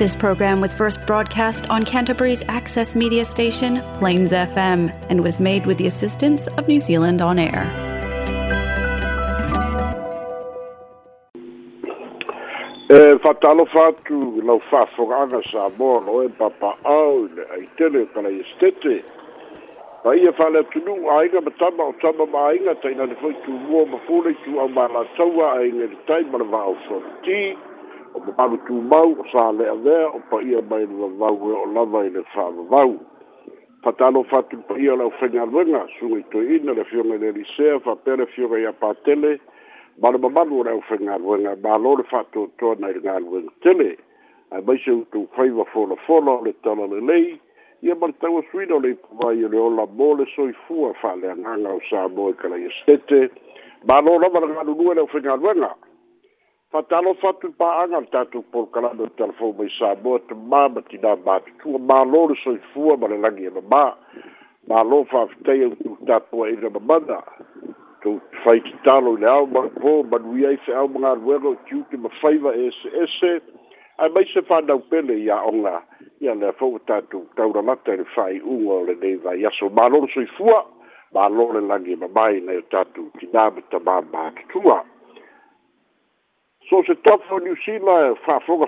This program was first broadcast on Canterbury's access media station, Plains FM, and was made with the assistance of New Zealand On Air. Eh, e whatalo whātu lau whāwhoranga sā mōno e papaau le aitele kala i stete. Pa ia whale tunu ainga matama o tama ma aiga taina le whai tu mua mafule tu au māla taua ainga le taimana o ma palu tu mau o sa lea vea o pa ia mai le vavau e o lava i le fa vavau fa talo fa tu pa ia lau fenga luenga sunga i toi ina le fionga i le lisea fa pere fionga i a pa tele ma le mamalu o lau fenga luenga ma lo le fa tu toa na i le ngā tele ai mai se utu fai wa fola fola le tala le lei ia mar tau a suina o le ipuvai o le ola mō le soifua fa le anganga o sa mō e kala i estete ma lo lava le ngā lulu e lau fenga luenga fatalo fatu pa anga tatu por kala do telfo mo sa bo te ti na ma tu ma lo so fu ba le langi ba ma ma lo fa te yo tu ta po e le ma na tu fa ti talo le au ma po ma wi ai e se e au ma wego ti ti ma fa va es es a mai se fa da pele ya onga ya le fo tu ta ura ma te fa u o le dei va ya so ma lo so fu ba lo le langi e ma ma i le tatu ti na ba ba tu so se toafo niusila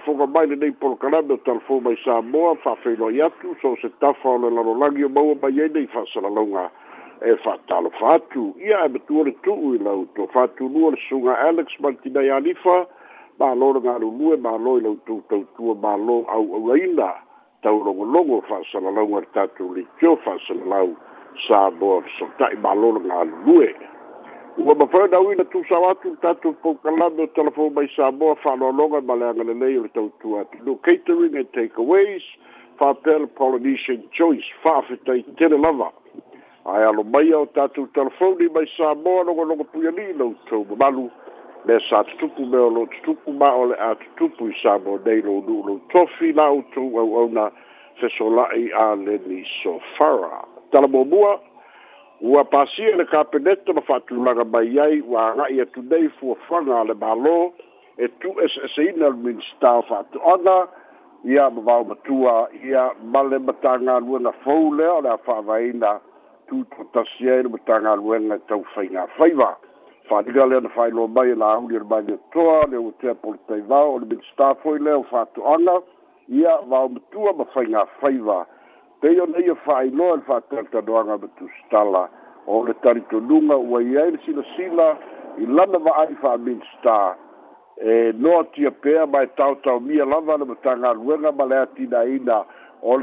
foga mai nei polokalame o talafou mai samoa fa'afeiloai atu so se tafa o le eh, lalolagi o maua mai ai nei fa'asalalauga e fa'atalofa atu ia e matua eh, nou, le tu'u i lau fa'atulua le suga alex maltinai alifa mālō le galulue mālō i lautou tautua mālō auauaina taulogologo fa'asalalauga le tatou leitio fa'asalalau samoa sota'i le galulue ua mafoi na uina tusau atu tatou poukalame o telefon mai samoa fa'aloaloga ma leagalelei o le tautua atu no catering and takeaways faapea le polynesian choice fa'afetaitele lava ae alo maia o tatou telefoni mai samoa logologo puiali loutou mamalu le sa tutupu me o lo tutupu ma o le a tutupu i samoa nei lou nuu lou tofi la outou auauna fesola'i a leni sofara talamomua ua pasia le kapeneta ma fa'atulaga mai ai ua aga'i atu nei fuafaga a le mālō e tu eseeseina le minista o fa'ato'aga ia ma vao matua ia ma le matagaluega fou lea o le a fa'avaina tutotasi ai le matagaluega e taufaiga faiva fa'aliga lea na fa'ailoa mai e lahuli le maigatoa le ua tea poletaivao o le minista foi lea o fa'ato'aga ia vao matua ma faiga faiva pei ona ia fa'ailoa le fa'atalitanoaga ma tusitala o le talitonuga ua i ai le silasila i lana va'ai fa'aminsta e noa tia pea mae taotaomia lava le matagaluega ma le a tinaina o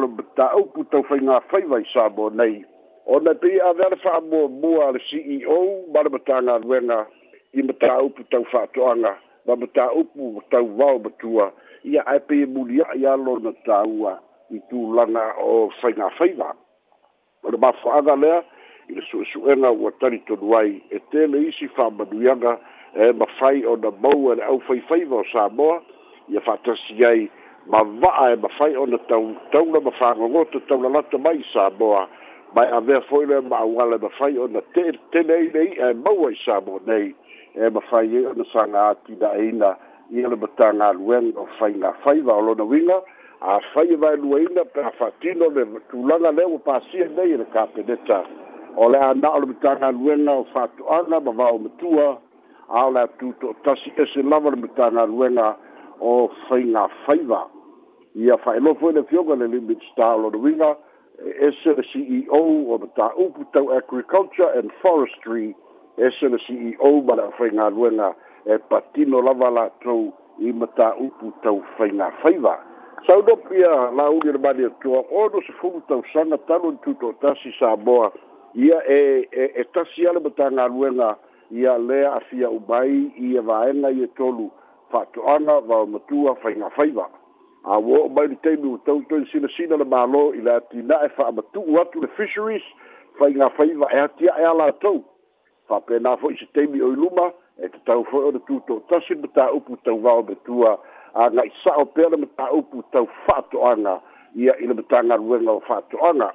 le mataupu taufaiga faiva i sa mo nei ona pei avea le fa'amuamua a le ceo ma le matagaluega i mataupu taufa'ato'aga ma mataupu tauvao matua ia ae pei e muli a'i alo le mataua i tūlanga o whainga whaiva. O le mawhaanga lea, i le suesuenga ua tari tonu ai, e tēne isi whamaduianga e ma whai o na mau e le au whai whaiva o Samoa, i a whatasi ai ma waa e ma whai o na tau, tau na ma whanga ngoto tau na lata mai Samoa, mai a mea whoile ma awale ma whai o na tēne ai nei e mau ai Samoa nei, e ma whai e o na whanga ati na eina, i le batanga luen o whainga whaiva o lona winga, a fai vai lua ina pe a fatino le tulanga le o pasia nei le ka peneta o le ana o le mitanga luenga o fatu ana ma va o mitua a o le atuto tasi ese lava le mitanga luenga o fai ngā fai va i a fai lofo ina e fioga le limit stalo de winga ese le CEO o le ta upu tau agriculture and forestry ese le CEO ma le fai ngā luenga e patino lava la tau i mata upu tau fai ngā fai saunopia la uli le maliatua ono se fulu tausaga talu i tuto o tasi saboa ia e e, e tasi ale ma tagaluega ia lea afia umai ia vaega ia tolu faatoʻaga vaomatua faigafaiva auō o mai le taimi ua tautoi silasila le mālō i le atinaʻe faamatuu atu le fisheries faigafaiva e atiaʻe a latou faapena hoʻi se taimi o i luma e tatau foʻi e o le tuto o tasi ma taupu tauvao metua aga i sa'o pea le mataupu tau fa'atoʻaga ia i le matagaluega o fa'atoʻaga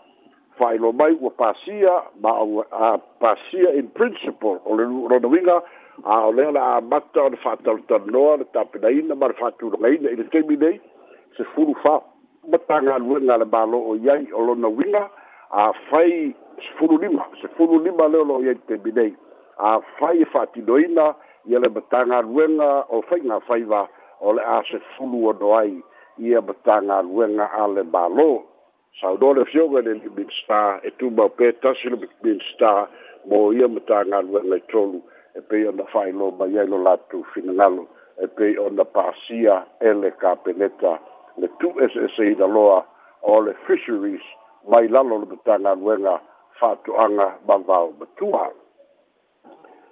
fa'ailo mai ua pasia ma au a pasia in principle o le lonauiga a o lea le amata o le fa'atalotalanoa le tapenaina ma le fa'atulagaina i le temi nei se fulu fa matagaluega le malo'o i ai o lona uiga a fai se fulu lima se fulu lima le o lo'o i ai le temi nei a fai e fa'atinoina ia le matagaluega o faiga fai va fa o le a se fulu o no ai ia batanga ruenga a le balo sau dole fioga le Big Big Star e tu mau pe tasi le Big Big Star mo ia batanga ruenga i tolu e pei o na whailo ma iai lo latu fina ngalo e pei o na pasia e le ka peneta le tu SSA i da loa o le fisheries mai lalo le batanga ruenga fatuanga bavau batuanga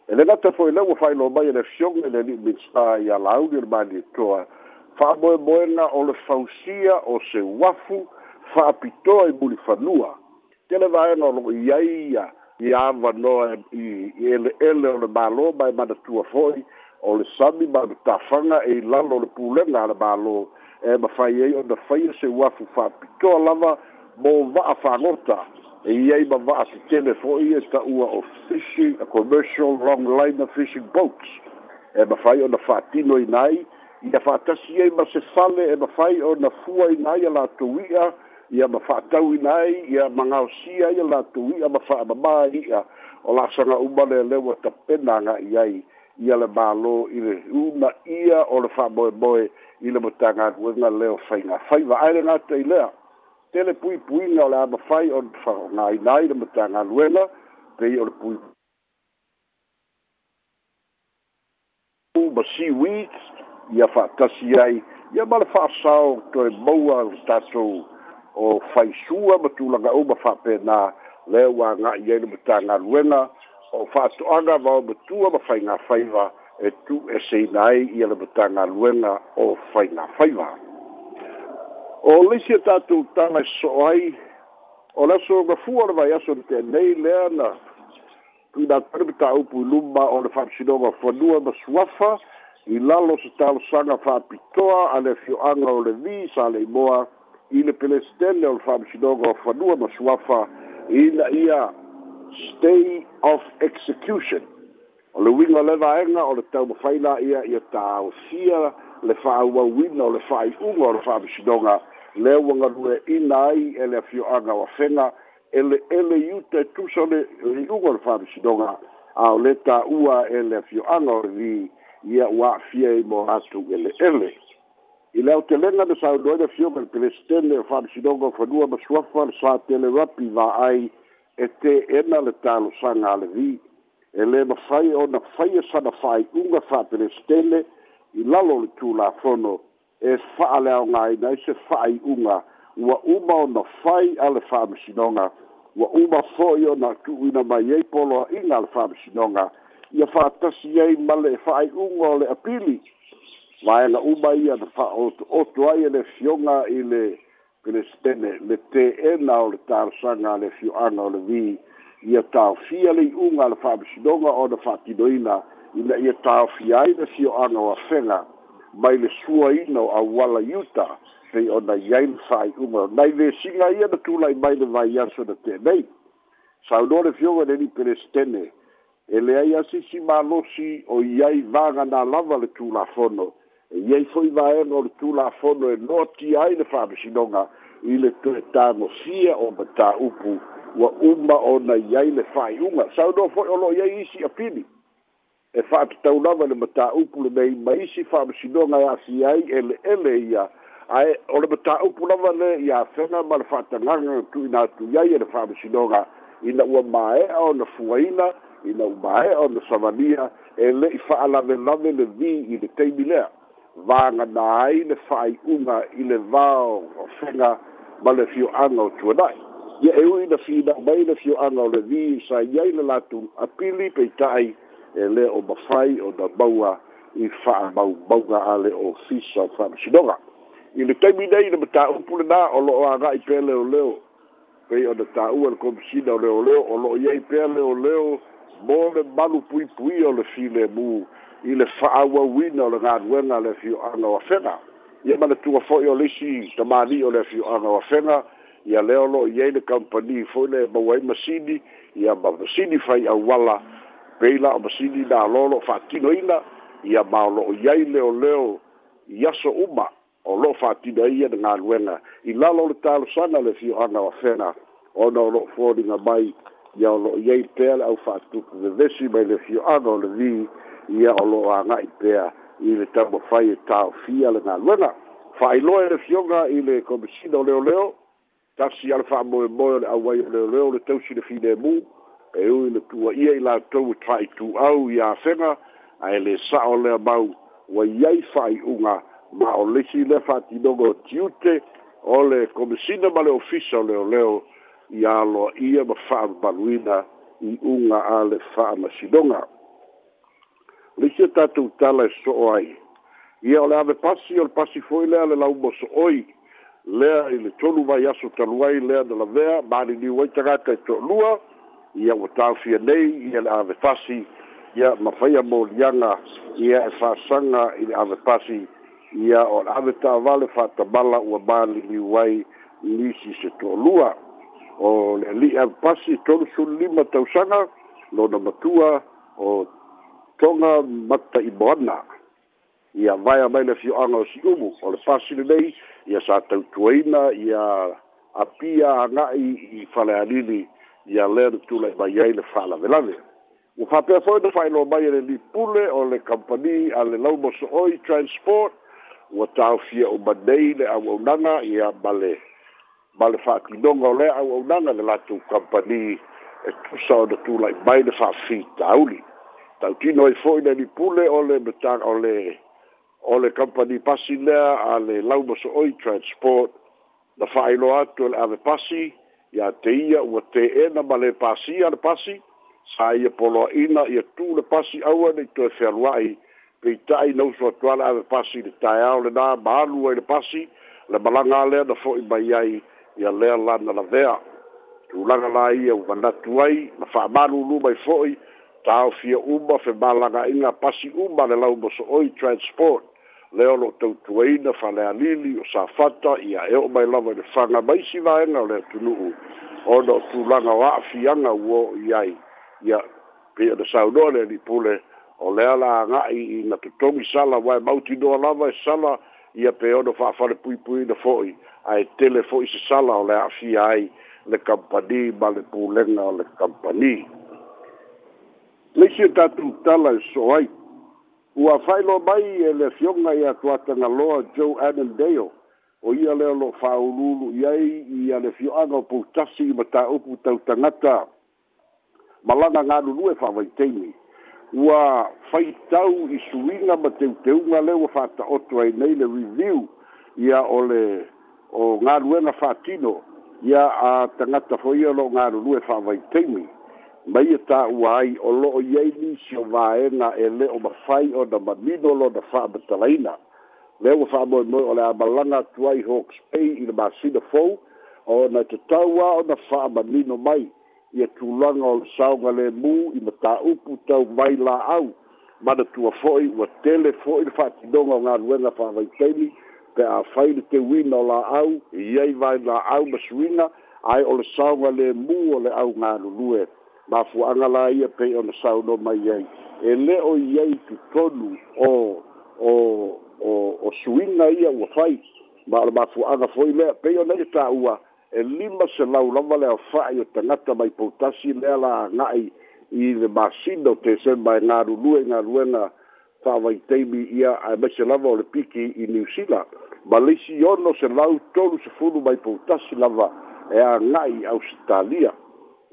e le gata foi lau failo mai le fiog e le limitsta i a lauli le malietoa fa'amoemoega o le fausia o se uafu fa'apitoa i mulifanua ke le vaega o lo'o i ai ia ia avanoa i eleele o le mālō mae manatua fo'i o le sami ma le tafaga e i lalo le pulega e a le mālō e mafai ai ona faia se uafu fa'apitoa lava mo va'a fagota e ia i mava'a teteme fo'i e ta'ua o fishing a commercial long line of fishing boats e mafai ona fa'atino ina ai ia fa'atasi ai ma se fale e mafai ona fua ina e ai a latou i'a ia ma fa'atau ina ai ia magaosia ai a latou i'a ma fa'amamā i'a o lasaga uma leleu a tapena aga'i ai ia le mālō i le una ia o le fa'amoemoe i le matagaguega leo faigā fai va'aelegata i lea fai tele pūi pūi puipuiga o le amafai o faaogāinai le matagaluega pei i le pui ma seaweed ia fa tasi ai ia ma le faasao toe maua le tatou o faisua ma tulaga uma faapenā lea ua aga'i ai le matagaluega o fa faato'aga mao matua ma faigāfaiva e tu'eseina ai ia le matagaluega o faigāfaiva O lisi tātou tanga so ai, o la so ga fuara vai aso te nei lea na tu na tarbi ta upu lumba o le whamsinonga whanua ma suafa i lalo se talo sanga whapitoa a le fioanga o le vi sa le moa i le pelestele o le whamsinonga whanua ma suafa i ia stay of execution o le winga le vaenga o le tau mawhaina ia ia tāo sia le whaauauina o le whaiunga o le whamsinonga whanua le wanga rue ina ai ele fio anga wa fenga ele ele yute tu so le lugo e le fami si donga a le ta ua ele fio anga vi ia wa fie i mo atu ele ele i leo te lenga de sao doida fio kan pele stene le fami si donga fa dua ma suafa le sa te le rapi va ai e te ena le talo sanga le vi ele ma fai o na fai e sana fai unga fa pele stene i lalo le tu la fono e fa'aleaoga ai nai se fa'ai'uga ua uma ona fai a le fa'amasinoga ua uma fo'i ona tu'uina mai ai poloa'iga a le fa'amasinoga ia fa'atasi ai ma le e fa'ai'uga o le apili vaega uma ia na fa'aotooto ai e le fioga i le pelestene le teena o le talosaga a le fio'aga o le vi ia taofia le i'uga a le fa'amasinoga ona fa'atinoina ina ia taofia ai le fio'aga o afega mai le suaina o auala iuta pei ona iai le fa'aiʻuga nai vesiga ia na tulai mai le vaiaso na tenei saunoa le fioga leli pelesetene e leai asisi malosi o iai vagana lava le tulafono e iai fo'i vaega o le tulafono e noti ai le fa'amasinoga i le toe tagofia o matāupu ua uma ona iai le fa'aiʻuga saunoa fo'i o lo'o iai isi apili e fa tau lava le mata upu le mei maisi fa msidonga ya e si ai ele ele ia ai o le mata upu lava le ia fena ma le fata langa tu ina tu ia ele fa msidonga ina ua mae o na fuaina ina ua mae o na savania ele i fa ala ve lave le vi i le teimi lea vanga na ai le fa ai unga i le vao o fena ma le fio anga o tuanai ia e ui na fina mai le fio anga o le vi sa iai le latu apili peitai ta e lea o mafai o na maua i fa'amaumauga a le ofisa o fa'amasinoga i le taimi nei na matāupu lenā o lo'o aga'i pea leoleo pei ona tā'ua le komisina o leoleo o lo'o iai pea leoleo mo le malu puipuia o le filemu i le fa'auauina o le galuega le afio'aga o afega ia ma le tua fo'i o leisi tamāni'i o le afio'aga o afega ia lea o lo'o iai le kampani fo'i le mauai masini ia ma masini fai auala pei la o masini na lolo fa tino ina ia ma o loo iai leo leo i aso uma o loo fa tino ia na ngaluenga i lalo le talo sana le fio ana o fena o na o loo fori nga mai ia o loo iai pea le au fa tuku le vesi mai le fio ana o le vi ia o loo anga i pea i le tamo fai e tau fia le ngaluenga fa i loe le fio nga i le komisina o leo leo tasi alfa moe moe le awai o leo leo le tausi le fine muu e ui le tua ia i latou e tai tu au i afega ae le sa'o lea mau ua iai fa'ai'uga ma o lisi le fa'atinoga o tiute o le komisina ma le ofisa o leoleo ia aloa ia ma fa'amabaluina i uga a le fa'amasinoga lisi e tatou tala e so'o ai ia o le ave pasi o le pasi foi lea le laumoso'oi lea i le tolu vai aso talu ai lea na lavea maliniu ai tagata e to'alua ia ua tāfia nei ia le avepasi ia mafaia molianga ia e fa'asaga i le avepasi ia o le avetavale fa'atabala ua maliliu ai nisi se toalua o le ali'i avepasi tolu sululima tausaga lona matua o toga mata iboana ia vaea mai le fio'aga o si'umu o le pasi lenei ia sa tautuaina ia apia aga'i i faleanili ia lea le tulai mai ai le fa'alavelave ua fa'apea fo'i na fa'ailoa mai e le lipule o le kompani a le laumoso'oi transport ua taofia uma nei le auaunaga ia ma le ma le fa'atinoga o lea auaunaga le latou kompani e tusa ona tulai mai le fa'afitauli tautino ai e fo'i le lipule o le mata o le o le kompani pasi lea a le laumoso'oi transport na fa'ailoa atu e le ave pasi ia te ia ua teē na ma lē pasia le pasi sa ia poloaʻina ia tu le pasi aua nei toe fealuaʻi peitaʻi nau soatuala ave pasi le taeao lenā ma alu ai le pasi le malaga a lea na fo'i mai ai ia lea lana lavea tulaga la ia ua manatu ai ma fa'amālūlū mai fo'i taofia uma femālagaʻiga pasi uma le lau mosooi transport le olo tau tuaina fale alili o sa fata ia e o mai lava le fanga mai si vaenga le tunuhu o no tu langa wa fianga uo iai ia pe de sa no le ni pule o le ala nga i na tutongi sala wa e mauti no lava e sala ia pe o no fa fale pui pui na foi ai e tele foi se sala o le afi ai le kampani ma le pulenga o le kampani Lesi e tatu tala soaita ua failo mai e le fioga ia tuataga loa joe adam dale o ia lea lo faulūlu i ai ia le fioaga o poutasi i mataupu tau tagata malaga galulue fa'avaiteimi ua faitau i suiga ma teuteuga le ua fa'ata'oto ai nei le review ia o le o galuega fa'atino ia a tagata fo ia lo galulue fa'avaiteimi mai e tāua ai o lo'o iai nisi o vaega e lē o mafai ona mamino lona fa'amatalaina lea ua fa'amoemoe o le a malaga atu ai hawks bay i le masina fou ona tatauā ona fa'amamino mai ia tulaga o le saoga lēmū i matāupu tau mai la'au manatua fo'i ua tele fo'i le fa'atinoga o galuega fa'avaitaimi pe afai le teuina o la'au iai vai la'au ma suiga ae o le saoga lēmū o le au galulue mafuaga la ia pei ona sauno mai ai e le o iai tutonu o o o o suiga ia ua fai ma ona mafuaaga foi lea pei ona ia taua e lima se lau lava le afa'i o tagata mai poutasi lea la aga'i i le masina o tesema e galulue i galuega fa'avaitaimi ia ae mai se lava o le piki i new zealand ma leisi ono se lau tolu sefulu mai poutasi lava e aga'i australia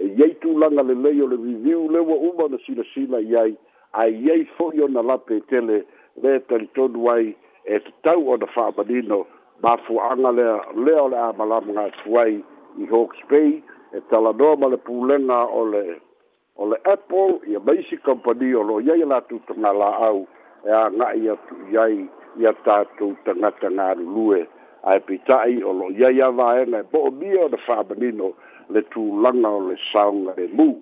e tu tulaga lelei o le viviu lewa uma na sila sila i ai aiai fo'i ona lape e tele le talitonu ai e tatau ona fa'amanino mafua'aga lea lea o le amalamaga atu ai i hawks bay e talanoa ma le pulega o le o le apple ia maisi Company o lo la iai e latou tagala'au e aga'i atu i ai ia tatou tagata galulue ae pitai o lo iai avaega e po'omia ona fa'amanino le tulaga o le saoga le mu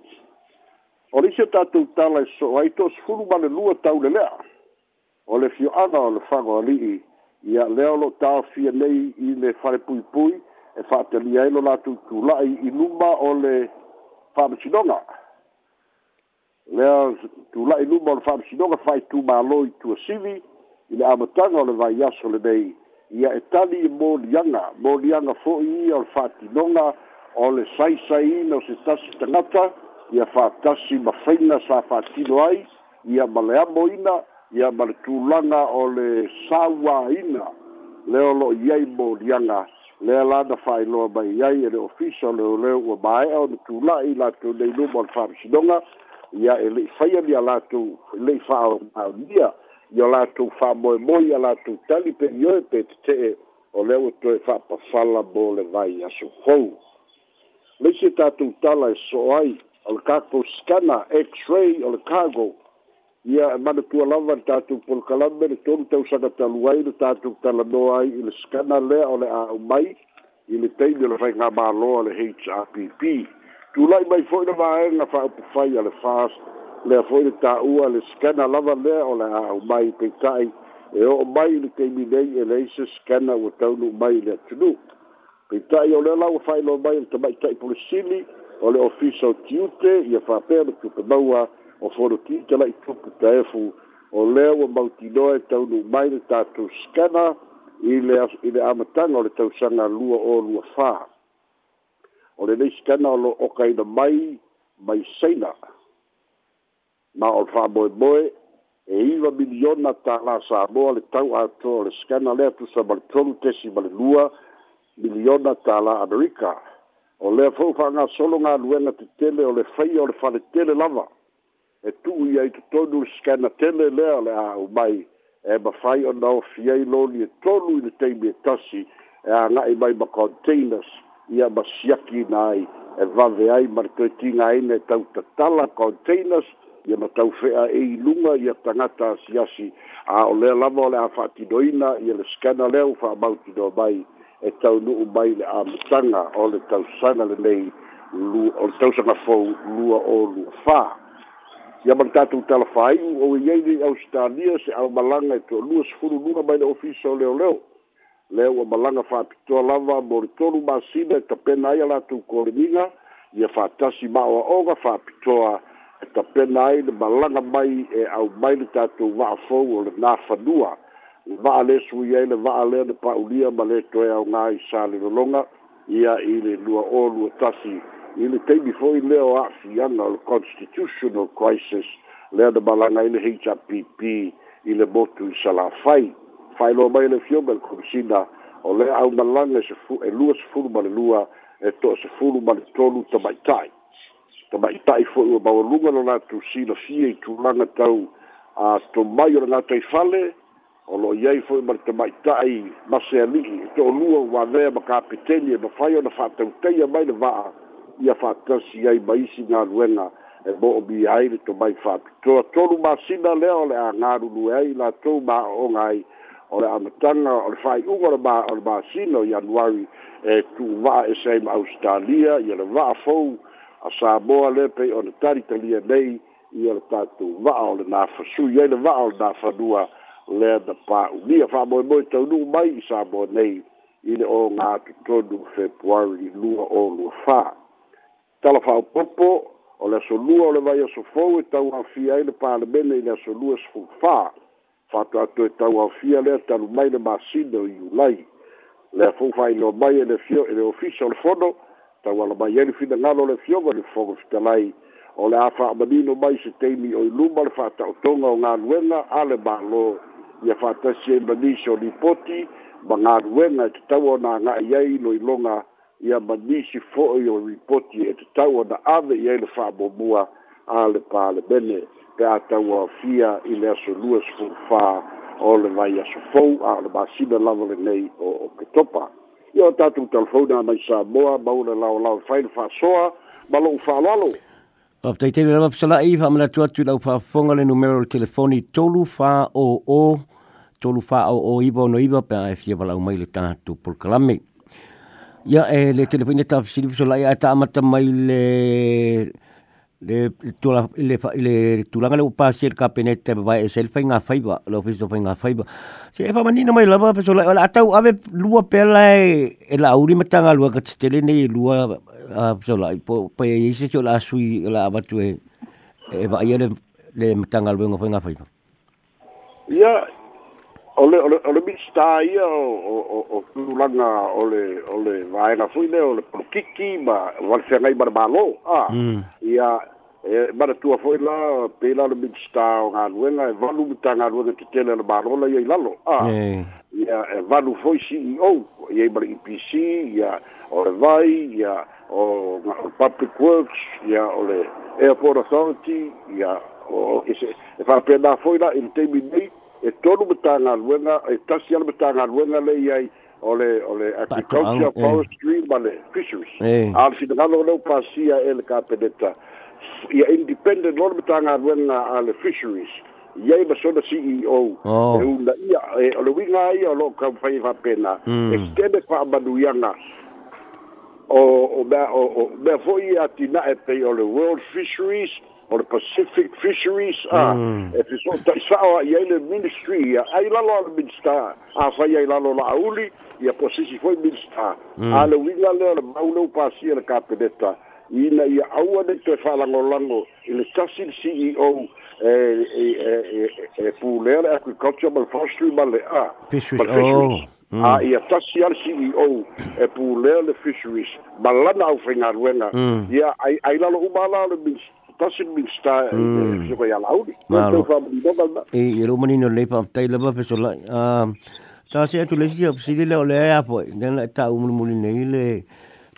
o le isi e o tatou tala e so'o ai to sefulu ma le lua taulelea o le fio'aga o le fagoali'i ia lea o lo'o tafia nei i le falepuipui e fa'atalia ai lo latou tula'i i luma o le fa'amasinoga lea tula'i luma o le fa'amasinoga fa'aitumālo i tuasivi i le amataga o le vaiaso lenei ia e tali e molianga molianga fo'i ia o le fa'atinoga o le saisaina o se tasi tagata ia fa'atasi ma faina sa fa'atino ai ia ma le amoina ia ma le tulaga o le sauāina leo lo'i ai molianga lea lana fa'ailoa mai ai e le ofisa o leoleo ua mae'a ona tula'i latou nei luma o le fa'amisinoga ia e le'i faia lia latou le'i fa'aonia ia latou fa'amoemoe ia latou tali pelioe pe tete'e o le ua toe fa'apafala mo le vai aso hou leisi e tatou tala e so'o ai o le kakou skana x-ray o le kago ia e manatua lava le tatou polokalame le tolu tausaga talu ai le tatou talanoa ai i le skana lea o le a'aumai i le taimi o le faiga maloa le h r p p tulai mai fo'i le vaega fa'aupufai a le fast lea foi le tāua le scanner lava lea o le a'u mai peita'i e o'o mai i le teiminei e lei se scanner ua taunu'u mai i le atunu peita'i o le la ua e fa'ailoa mai o le tama'ita'i polisili o le ofisa o tiute ia fa'apea le tupe maua o folotii tala'i tupu taefu o lea ua mautinoa e taunu'u mai le tatou scanner i le i le amataga o le tausaga lua o lua fā o lenei scanner o lo'o kaina mai mai saina ma o fa boy boy e iwa miliona ta la sa bo le tau a to le skana le tu sa bal tolu te si bal lua miliona ta la america o le fo fa nga solo nga luena te tele o le fai o le fa le tele lava e tu i ai tu to du skana tele le le a u mai e ba fai o nao fia i lo li e tolu i le te me tasi e a nga i mai ma containers i a ma siaki na ai e vave ai mar tretinga ai ne tau ta tala containers ia matau fea e ilunga ia tangata siasi a o lea lava o le a faatinoina ia le skana lea u faamautino mai e taunuu mai le amataga o le tausaga lenei o le tausaga fou lua o lua fā ia ma le tatou talafāiʻu ou iai lei austalia se aumalaga e toʻalua sefulu luga mai le ofisa o leoleo lea ua malaga faapitoa lava mo le tolu masina e tapena ai a latou koleniga ia faatasi ma oaoga faapitoa ka pena ai le malaga mai e au mai le tatou va'afou o le nafanua le va'alesu i ai le va'alea le pa'ulia ma le toe aogā i sa lelologa ia i le lua ōlua tasi i le taimi fo'i lea o a'afiaga o le constitutional crisis lea na malaga ai le hpp i le motu i salafai fa'ailoa mai le fioga le komisina o lea aumalaga e, e lua sefulu ma le lua e to'e sefulu ma le tolu tamaita'i ta mai tai fo o ba o lunga no natu si lo fie i tu langa tau a to mai o natu i fale o lo iei fo ma ta mai tai ma se ali to lua wa ve ma ka peteni e ma fai o na fa tau te ia mai le va i a fa ta si ai mai si na ruena e bo o bi ai le to mai fa to to lu ma si na le o le a nga ru lu e ai la to ma o ngai o le amatanga o le fai ungo le ba o le ba si no i anuari e tu va e se ma australia i le va fo a sa boa le pe on tari tali e nei i al tatu va o le na fa su ye le va o na fa dua le da pa u dia fa mo mo tau nu mai sa bo nei i le o nga tu todu fe puar i lua o lu fa tala fa popo o le so lua o le vai so fo e tau a fia i le pa le bene i le so lua so fo fa fa tu atu e tau a fia le talu mai le masino i ulai le fo fa i lo mai e le fio e le ofisa o le fono tauala mai ai le finagalo le fioga le fogofitalai o le a fa'amanino mai se taimi o i luma le fa'ata'otoga o galuega a le mālō ia fa'atasi ai e manisi o lipoti ma galuega e tatau ona aga'i ai loiloga ia manisi fo'i o lipoti e tatau ona ave i ai le fa'amomua a le palemene pe a tauaofia i le aso lua sefulufā o le vai aso fou a o le masina lava lenei o oketopa ia o tatou telefone a mai samoa ma ula laolao fai le faasoa ma lou faaloalo o fataitele lava fesalaʻi faamanatu atu i lau faafofoga le numero le telefoni tolu faoo tolu faoo iva ono iva pea e fia valaau mai le tatou polokalame ia e le telefoni e tafasili fesolaʻi a e taamata mai le le tulang le fa le tulanga le upa sir ka penete ba e sel fa inga fa le ofiso fa inga fa se e fa mani no mai la ba so la ata ave lua pela macam e, e la uri mata nga lua ka tele ne po pa e se so la e tu e e ba le le mata nga lua fa inga ya ole ole ole mi stai o o o langa ole ole vai na fui ne ole kiki ma wal se ngai barbalo ah mm. ia e mara tua foi lá pela no mi sta o nga luenga e valu mutanga luenga te tele na barbalo ia ilalo ah ia e valu foi O ia i mara IPC ia ole vai ia o public works ia ole airport authority ia o ese e fa pena foi lá ele e tonu matagaluega e tasi ala matagaluega lei ai o le o le agriculture eh. forestry ma le fisheries eh. a le finagalo o leu pasia e le kapeneta ia independent o le matagaluega a le fisheries iai ma sona ceo e una ia e o oh. eh, le uiga ia o loo kaufai faapena hmm. e tele faamanuiaga o o mea o mea fo'i atina'e pei o le world fisheries for the Pacific Fisheries a e te so taisaoa i ai le ministry ia ai lalo a le minista afai ai lalo la'auli ia posisi foi minista a le uiga lea le mauleu pasia le kapeneta ina ia aua nei toe fa'alagolago i le tasi le ceo e e pulea le agriculture ma le forestry ma le a ah, ia tasi ale ceo e pulea le fisheries ma lana aufaigaluega ia ai ai lalo uma la le minista tasin min sta e se vai ala uni. Ma lo. E i romani no lepa am tai lava peso la. Ta se atu lesi a psili le ole a poi. Nen ta umul muli nei le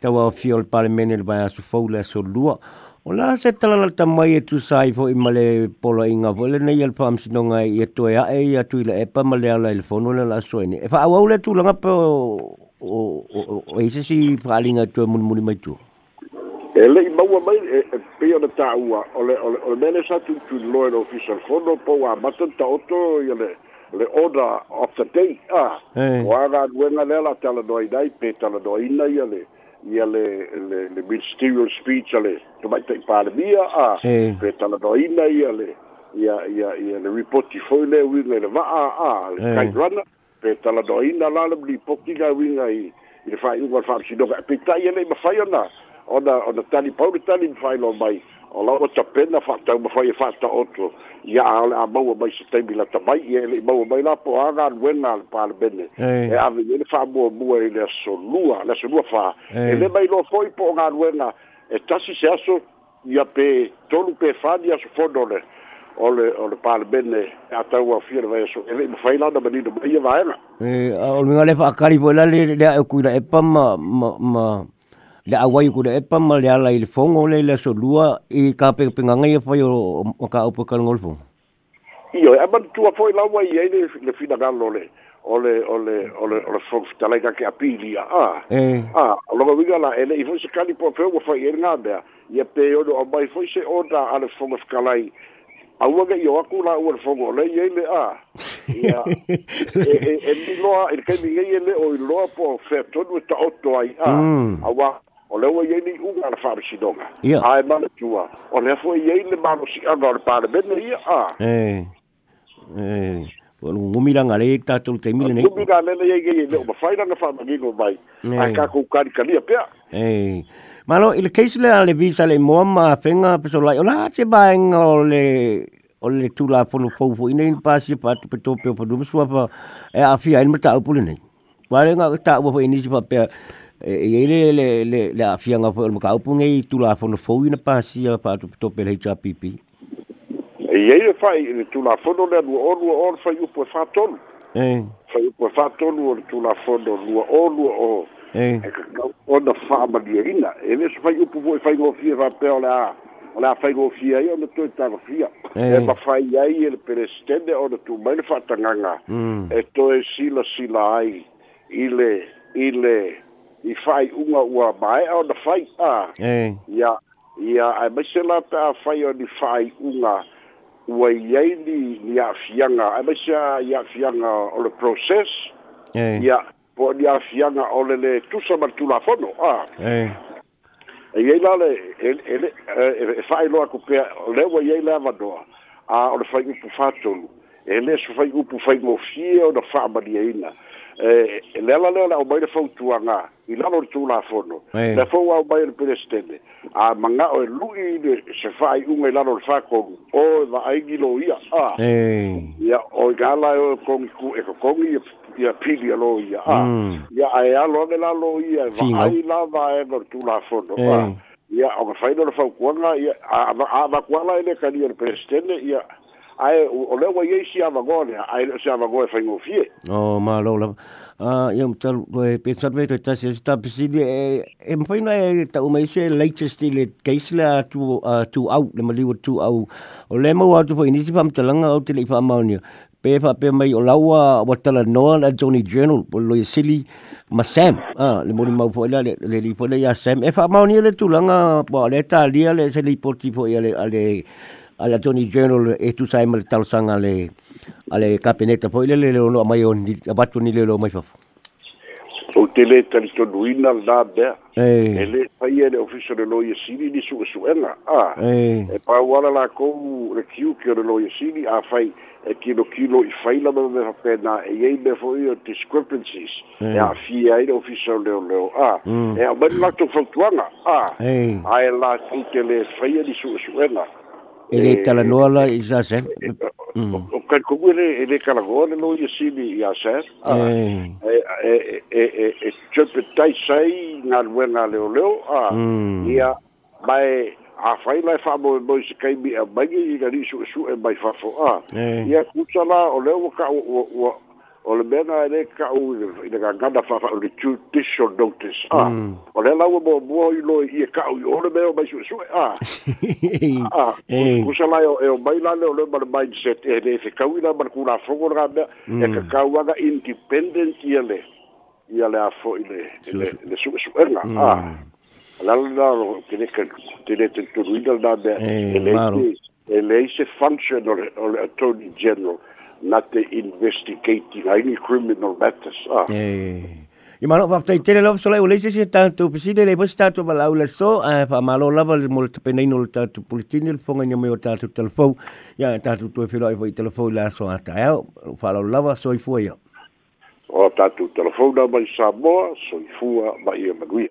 ta wa fiol pale mene le bai asu fau le so lua. O la se tala la ta mai e tu sai fo i male polo inga fo. Le nei alpa am sino i atu e a e i atu i la epa male ala il fono le la so ene. E fa au au le tu langa pa o o o o o o o o o o e le maua mai e pe ona ta ua ole ole ole mele sa tu tu lo no fisa kono po wa mata ta oto ye le order of the day a wa ga duenga le la tala doi dai pe tala doi na ye le ye le le le ministerial speech ale to mai te pa le bia a pe tala doi na ye le ya ya ya le report fo le wi le va a a le kai rana pe tala doi na la le li poki ga wi nga i le fa i wa fa si do ga pe tai ye le ma fa yo na ona ona tali pau ke tali fai lo mai o la o tapena fa tau ma fai fa e ta oto ya ala a mau mai se tebi la tamai e le mau mai la po aga wenna al pal bene e a vi le fa mo mo e le so lua le so lua fa e le mai lo foi po aga wenna e tasi se aso ya pe tolu pe fa dia so fodole o le o le pal bene e a tau a fiere vai so e le fai la da benido e va era e o le fa cari po la le le e cuira e pa ma ma ma le awai ko le epa ma le ala fongo le le so lua e o ka ngolfo la wai e le le fina le ole ole ole ke apili a e. a la e se po o nga ye pe o se a fongo skalai yo la ua le le e e o le ua iai nei uga a le faamasinoga ia ae manatua o lea foi iai le malosiaga o le palemene e ia a eh. eh. ngumilanga le ta tul te mil nei ngumilanga le le ye ye o fa ina fa ma gigo bai ka ku ka ka ni pe eh malo il case le ale visa le mo ma fenga pe so la ola se ba en ole ole tu la fo fo fo ina in pa se pa pe to pe fo du so fa e a fi ai mata o pulu nei wa le nga ta o fo ini se pa pe E, e e le le le le afia nga fo ka upu nge tu la fo no fo ina pa si pa to to pe le cha pipi e e le fa i tu la fo no le du o lu o fa u po fa ton e fa u po fa ton u tu la fo no lu o lu o e, e o da fa ma di rina e le fa u po vo e fa go fi va pe la on a fa go fi e o to ta go fi e ma fa i ai le prestende o tu mai le fa tanga mm. e to e si la si la ai ile ile i fai unga ua mai au na fai a. Eh. Ia, ia, a maise la ta fai o ni fai unga ua iei ni ni a fianga. A maise a fianga o le proses. Eh. Ia, po ni a fianga o le le tusa matula fono. Ah. Eh. E iei la le, e fai e, e, e, loa kupea, leo iei la vanoa. Ah, o le fai upu fatolu. Eh e le so fai upu fai mo fie o na fa mali ina e, e le la le la o mai le fau tuanga i la lor tu la fono le fau au mai le pere a manga o e lui le se fai unga i la lor fa kong o e la aigi lo ia a ia o i gala e o kong ku e ko kong ia ia pili a lo ia a mm. ia a e alo ane la lo ia e va ai la va e lor tu la fono ia o ka fai lor fau kuanga ia a va kuala e le kani e le pere ia ae o le ua iai siavago lea ae leo siavago e faigofie o malou lava ia matalu e pesalve toe tasi asi tapisili e e mafaina e taʻu mai se latest i le case le atu a tuau le maliu tuau o le mau atu foi nisi faamatalaga au te leʻi faamaonia pe fa pe mai o laua wa tala noa la Johnny Journal po lo yasili ma Sam ah le mo ni mau fo le le li fo le ya Sam e fa mau ni le tu langa po le ta le se li po ti fo ya le le ala toni general e eh, tu sai mal tal sanga le ale kapeneta po ile le no mai on di abatu ni le lo mai fa o tele tal to duina la be eh. e le fai ele officer lo ye sini ni su su enga a ah. eh. e pa wala la ko le kiu ke lo ye sini a fai e kilo kilo i fai la me fa pena e ye me fo io discrepancies e a fi ai le officer le le a ah. mm. e a ben la to fa a ai la ti ke le fai ni su su enga e le eh, tala noa la eh, i sa sen eh, mm. o kai kogu e le kala goa le noa i sili i a sen e chope tai sai ngā ruenga leo leo ah, mm. i a mai a fai lai fa mo mo se kai bi a bagi i ga risu e su e mai fa fo a ah. i a kutsa la o leo waka o le mea na e lē kaʻu i le gagana faafaʻu le judicial notice a ah, mm. o le lau muamua i lo ie kaʻu i o le mea o mai suʻesuʻe a ah. a ah, kusalae e o mai lale o le ma le mindset e lē fekauina ma le kulafogo e mm. le gamea e kakauaga independent ia le ia le a foʻi lele suʻesuʻega a alalalalo kenekatele tetuluina le gamea mm. e lei e lei se function o le attorney general not the investigating any criminal matters. Ah. Eh. I mana wa tele lava solai ole se tanto pisine le bos tanto bala ula so fa malo lava le mol te penai no tanto pulitini le fonga ni me o oh, tanto telefon ya tanto to filo ai telefon la so ata ya fa lo lava so i foi o tanto telefon da mai sa mo so i fua